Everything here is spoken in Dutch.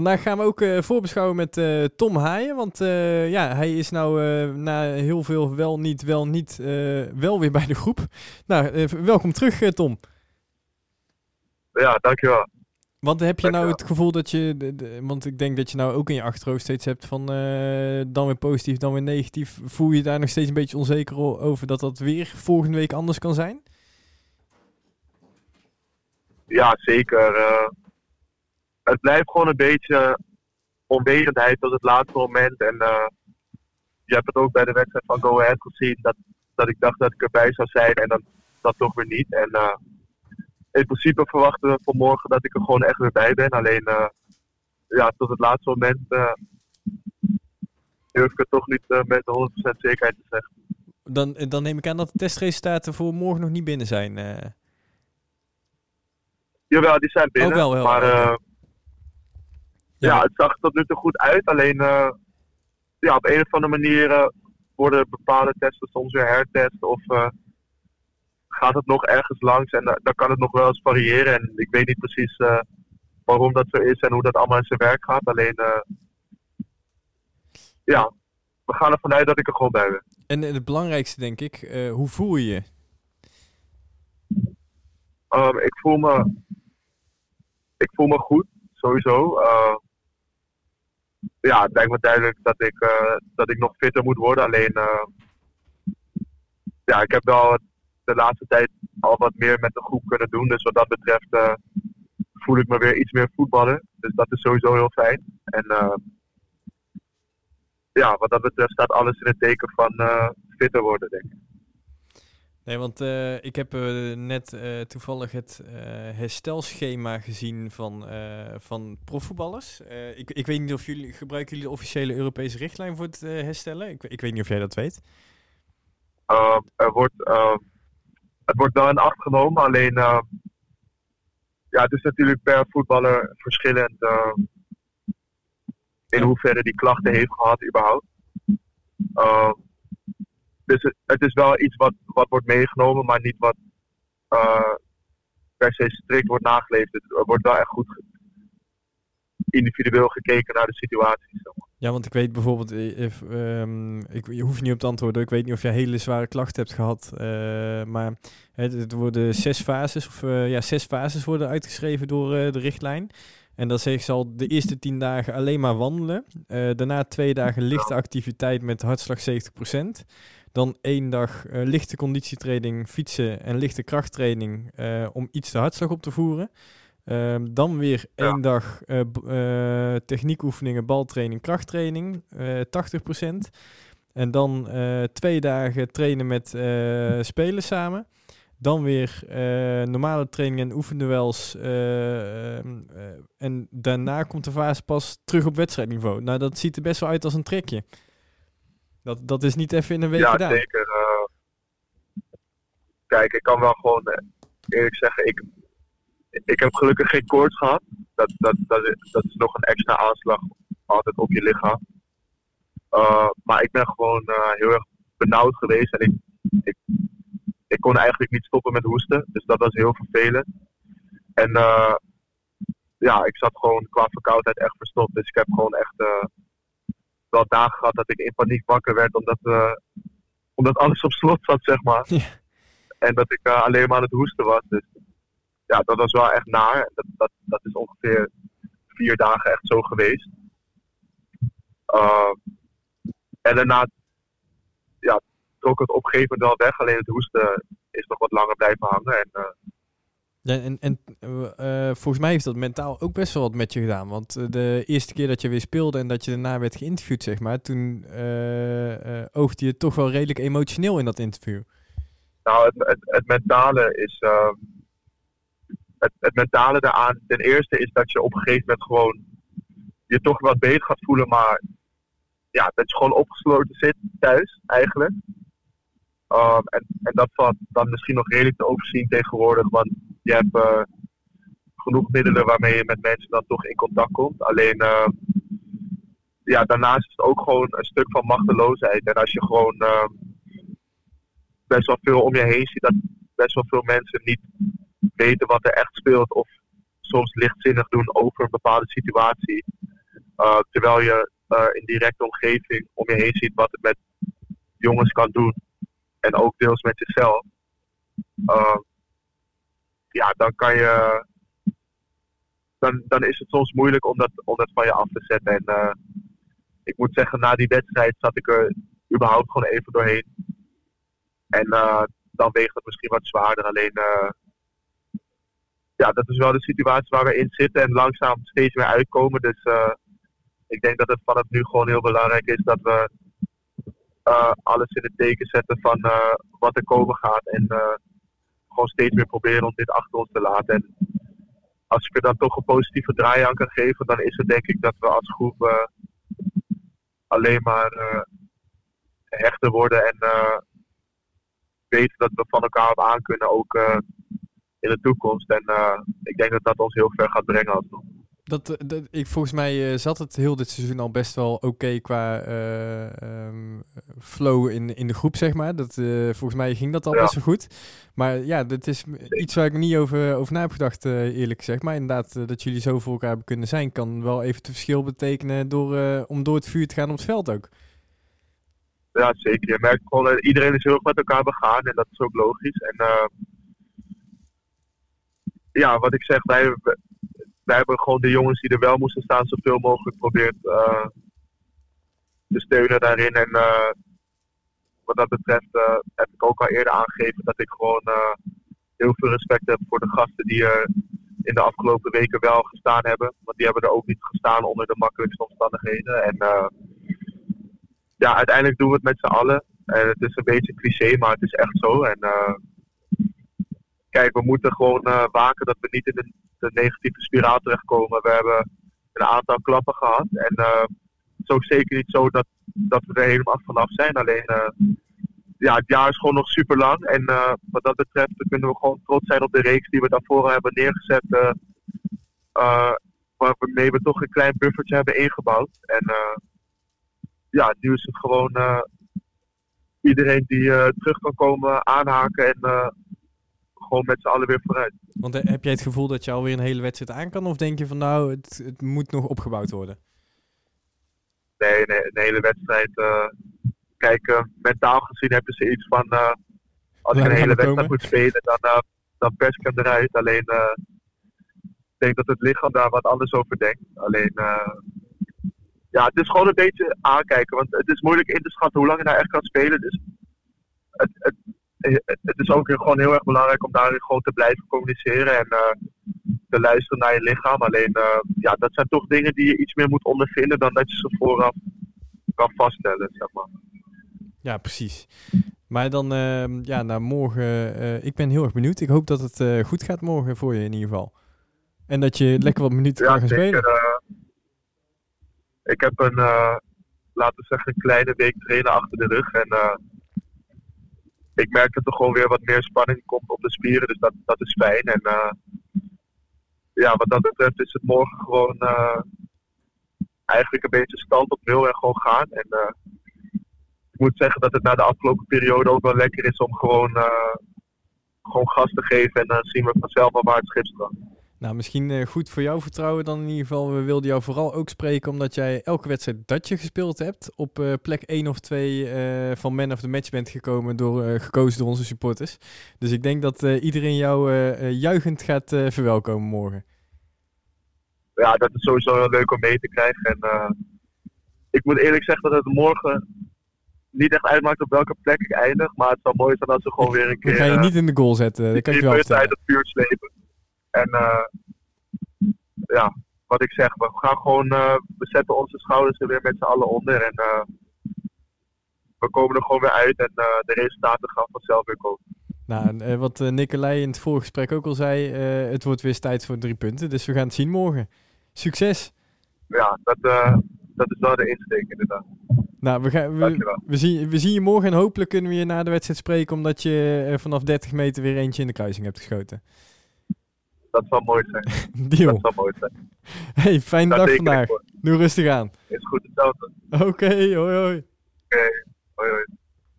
Vandaag gaan we ook uh, voorbeschouwen met uh, Tom Haaien. Want uh, ja, hij is nou na heel veel wel niet, wel niet, wel weer bij de groep. Nou, welkom terug Tom. Ja, dankjewel. Want heb je nou het gevoel dat je, de, de, want ik denk dat je nou ook in je achterhoofd steeds hebt van dan weer positief, dan weer negatief. Voel je daar nog steeds een beetje onzeker over dat dat weer volgende week anders kan zijn? Ja, zeker het blijft gewoon een beetje onwetendheid tot het laatste moment. En uh, je hebt het ook bij de wedstrijd van Go Ahead gezien. Dat, dat ik dacht dat ik erbij zou zijn en dan dat toch weer niet. En uh, in principe verwachten we voor morgen dat ik er gewoon echt weer bij ben. Alleen uh, ja, tot het laatste moment durf ik het toch niet met 100% zekerheid te zeggen. Dan, dan neem ik aan dat de testresultaten voor morgen nog niet binnen zijn. Jawel, die zijn binnen. Ook wel, wel. Maar ja. het zag er tot nu toe goed uit. Alleen uh, ja, op een of andere manier uh, worden bepaalde testen soms weer hertest. Of uh, gaat het nog ergens langs. En dan kan het nog wel eens variëren. En ik weet niet precies waarom dat zo is en hoe dat allemaal in zijn werk gaat. Alleen ja, we gaan ervan uit dat ik er gewoon bij ben. En het belangrijkste denk ik, hoe voel je je? Um, ik voel me ik voel me goed, sowieso. Ja, het lijkt me duidelijk dat ik, uh, dat ik nog fitter moet worden. Alleen, uh, ja, ik heb wel de laatste tijd al wat meer met de groep kunnen doen. Dus wat dat betreft uh, voel ik me weer iets meer voetballen. Dus dat is sowieso heel fijn. En ja, wat dat betreft staat alles in het teken van fitter worden, denk ik. Nee, want uh, ik heb uh, net uh, toevallig het herstelschema gezien van, van profvoetballers. ik, ik weet niet of jullie gebruiken jullie de officiële Europese richtlijn voor het herstellen. Ik, ik weet niet of jij dat weet. er wordt, het wordt wel in acht genomen, alleen ja, het is natuurlijk per voetballer verschillend in hoeverre die klachten heeft gehad überhaupt. Dus het, is wel iets wat, wat wordt meegenomen, maar niet wat uh, per se strikt wordt nageleefd. Het wordt wel echt goed individueel gekeken naar de situatie. Ja, want ik weet bijvoorbeeld, eh, if, um, ik, je hoeft niet op te antwoorden, ik weet niet of je hele zware klachten hebt gehad, uh, maar het, worden zes fases, of ja, zes fases worden uitgeschreven door de richtlijn. En dan zeg ze al de eerste tien dagen alleen maar wandelen. daarna twee dagen lichte activiteit met hartslag 70%. Dan één dag uh, lichte conditietraining, fietsen en lichte krachttraining uh, om iets de hartslag op te voeren. Uh, dan weer één dag uh, techniekoefeningen, baltraining, krachttraining, 80%. En dan twee dagen trainen met spelen samen. Dan weer normale training en oefenduels. en daarna komt de fase pas terug op wedstrijdniveau. Nou, dat ziet er best wel uit als een trekje. Dat, dat is niet even in een week ja, gedaan. Ja, zeker. Uh, kijk, ik kan wel gewoon uh, eerlijk zeggen, ik, ik heb gelukkig geen koorts gehad. Dat, dat, dat, is, dat is nog een extra aanslag altijd op je lichaam. Uh, maar ik ben gewoon heel erg benauwd geweest en ik, ik, ik kon eigenlijk niet stoppen met hoesten. Dus dat was heel vervelend. En ja, ik zat gewoon qua verkoudheid echt verstopt. Dus ik heb gewoon echt wel dagen gehad dat ik in paniek wakker werd omdat, uh, omdat alles op slot zat, zeg maar. En dat ik uh, alleen maar aan het hoesten was. Dus ja, dat was wel echt naar. Dat, dat, dat is ongeveer vier dagen echt zo geweest. Uh, en daarna ja, trok het op een gegeven moment wel weg. Alleen het hoesten is nog wat langer blijven hangen. En ja, en en uh, volgens mij heeft dat mentaal ook best wel wat met je gedaan. Want eh, de eerste keer dat je weer speelde en dat je daarna werd geïnterviewd, zeg maar, toen oogde je toch wel redelijk emotioneel in dat interview. Nou, het, het, mentale is. Ehm, het, mentale daaraan, ten eerste is dat je op een gegeven moment gewoon je toch wat beter gaat voelen, maar ja, dat je gewoon opgesloten zit thuis eigenlijk. Um, en, en dat valt dan misschien nog redelijk te overzien tegenwoordig, want je hebt uh, genoeg middelen waarmee je met mensen dan toch in contact komt. Alleen, uh, ja, daarnaast is het ook gewoon een stuk van machteloosheid. En als je gewoon uh, best wel veel om je heen ziet, dat best wel veel mensen niet weten wat er echt speelt, of soms lichtzinnig doen over een bepaalde situatie. Terwijl je in directe omgeving om je heen ziet wat het met jongens kan doen. En ook deels met jezelf. Ja, dan kan je. Dan, dan is het soms moeilijk om dat, om dat van je af te zetten. En uh, ik moet zeggen, na die wedstrijd zat ik er überhaupt gewoon even doorheen. En uh, dan weegt het misschien wat zwaarder. Alleen, uh, ja, dat is wel de situatie waar we in zitten en langzaam steeds meer uitkomen. Dus ik denk dat het vanaf nu gewoon heel belangrijk is dat we alles in het teken zetten van wat er komen gaat. En gewoon steeds meer proberen om dit achter ons te laten. En als ik er dan toch een positieve draai aan kan geven, dan is het denk ik dat we als groep alleen maar hechter worden en weten dat we van elkaar op aan kunnen, ook uh, in de toekomst. En uh, ik denk dat dat ons heel ver gaat brengen alsnog. Dat, dat, ik, volgens mij uh, zat het heel dit seizoen al best wel oké okay qua um, flow in, in de groep, zeg maar. Dat, volgens mij ging dat al ja. best wel goed. Maar ja, dat is iets waar ik niet over, over na heb gedacht, eerlijk gezegd. Maar inderdaad, dat jullie zo voor elkaar hebben kunnen zijn, kan wel even het verschil betekenen door, om door het vuur te gaan op het veld ook. Ja, zeker. Je merkt gewoon, iedereen is heel erg met elkaar begaan en dat is ook logisch. En ja, wat ik zeg, wij, wij hebben gewoon de jongens die er wel moesten staan zoveel mogelijk geprobeerd uh, te steunen daarin. En wat dat betreft heb ik ook al eerder aangegeven dat ik gewoon heel veel respect heb voor de gasten die er in de afgelopen weken wel gestaan hebben. Want die hebben er ook niet gestaan onder de makkelijkste omstandigheden. En ja, uiteindelijk doen we het met z'n allen. En het is een beetje cliché, maar het is echt zo. En kijk, we moeten gewoon waken dat we niet in de, de, negatieve spiraal terechtkomen. We hebben een aantal klappen gehad. En uh, het is ook zeker niet zo dat, dat we er helemaal vanaf zijn. Alleen, ja, het jaar is gewoon nog super lang. En wat dat betreft kunnen we gewoon trots zijn op de reeks die we daarvoor hebben neergezet. waarmee we toch een klein buffertje hebben ingebouwd. En ja, nu is het gewoon uh, iedereen die uh, terug kan komen aanhaken en uh, gewoon met z'n allen weer vooruit. Want heb jij het gevoel dat je alweer een hele wedstrijd aan kan? Of denk je van nou, het, het moet nog opgebouwd worden? Nee, nee een hele wedstrijd. kijk, mentaal gezien hebben ze iets van als je een hele wedstrijd komen. moet spelen, dan, dan pers ik hem eruit. Alleen ik denk dat het lichaam daar wat anders over denkt. Alleen ja, het is gewoon een beetje aankijken. Want het is moeilijk in te schatten hoe lang je nou echt kan spelen. Dus het, het, het is ook gewoon heel erg belangrijk om daarin gewoon te blijven communiceren en uh, te luisteren naar je lichaam. Alleen, uh, ja, dat zijn toch dingen die je iets meer moet ondervinden dan dat je ze vooraf kan vaststellen, zeg maar. Ja, precies. Maar dan, uh, ja, nou morgen, uh, ik ben heel erg benieuwd. Ik hoop dat het goed gaat morgen voor je in ieder geval. En dat je lekker wat minuten ja, kan gaan zeker, spelen ik heb een, laten we zeggen, een kleine week trainen achter de rug. En ik merk dat er gewoon weer wat meer spanning komt op de spieren. Dus dat, dat is fijn. En uh, ja, wat dat betreft is het morgen gewoon eigenlijk een beetje stand op nul en gewoon gaan. En ik moet zeggen dat het na de afgelopen periode ook wel lekker is om gewoon, gewoon gas te geven. En dan zien we vanzelf al waar het schip staat. Nou, misschien uh, goed voor jouw vertrouwen dan in ieder geval. We wilden jou vooral ook spreken omdat jij elke wedstrijd dat je gespeeld hebt. Op uh, plek 1 of 2 uh, eh, van Man of the Match bent gekomen door, gekozen door onze supporters. Dus ik denk dat iedereen jou juichend gaat verwelkomen morgen. Ja, dat is sowieso heel leuk om mee te krijgen. En ik moet eerlijk zeggen dat het morgen niet echt uitmaakt op welke plek ik eindig. Maar het zou mooi zijn als we gewoon weer een keer... Ik ga je niet in de goal zetten, dat kan je wel vertellen. uit het vuur slepen. En uh, ja, wat ik zeg, we gaan gewoon, uh, we zetten onze schouders er weer met z'n allen onder. En uh, we komen er gewoon weer uit en de resultaten gaan vanzelf weer komen. Nou, wat Nicolai in het vorige gesprek ook al zei, het wordt weer tijd voor drie punten. Dus we gaan het zien morgen. Succes! Ja, dat, dat is wel de insteek inderdaad. Nou, we, gaan, we, we, zien, we zien je morgen en hopelijk kunnen we je na de wedstrijd spreken, omdat je vanaf 30 meter weer eentje in de kruising hebt geschoten dat zal mooi zijn. Deal. Dat zal mooi zijn. Hey, fijne dag vandaag. Doe rustig aan. Is goed, hetzelfde. Oké, okay, hoi hoi. Oké, okay, hoi hoi.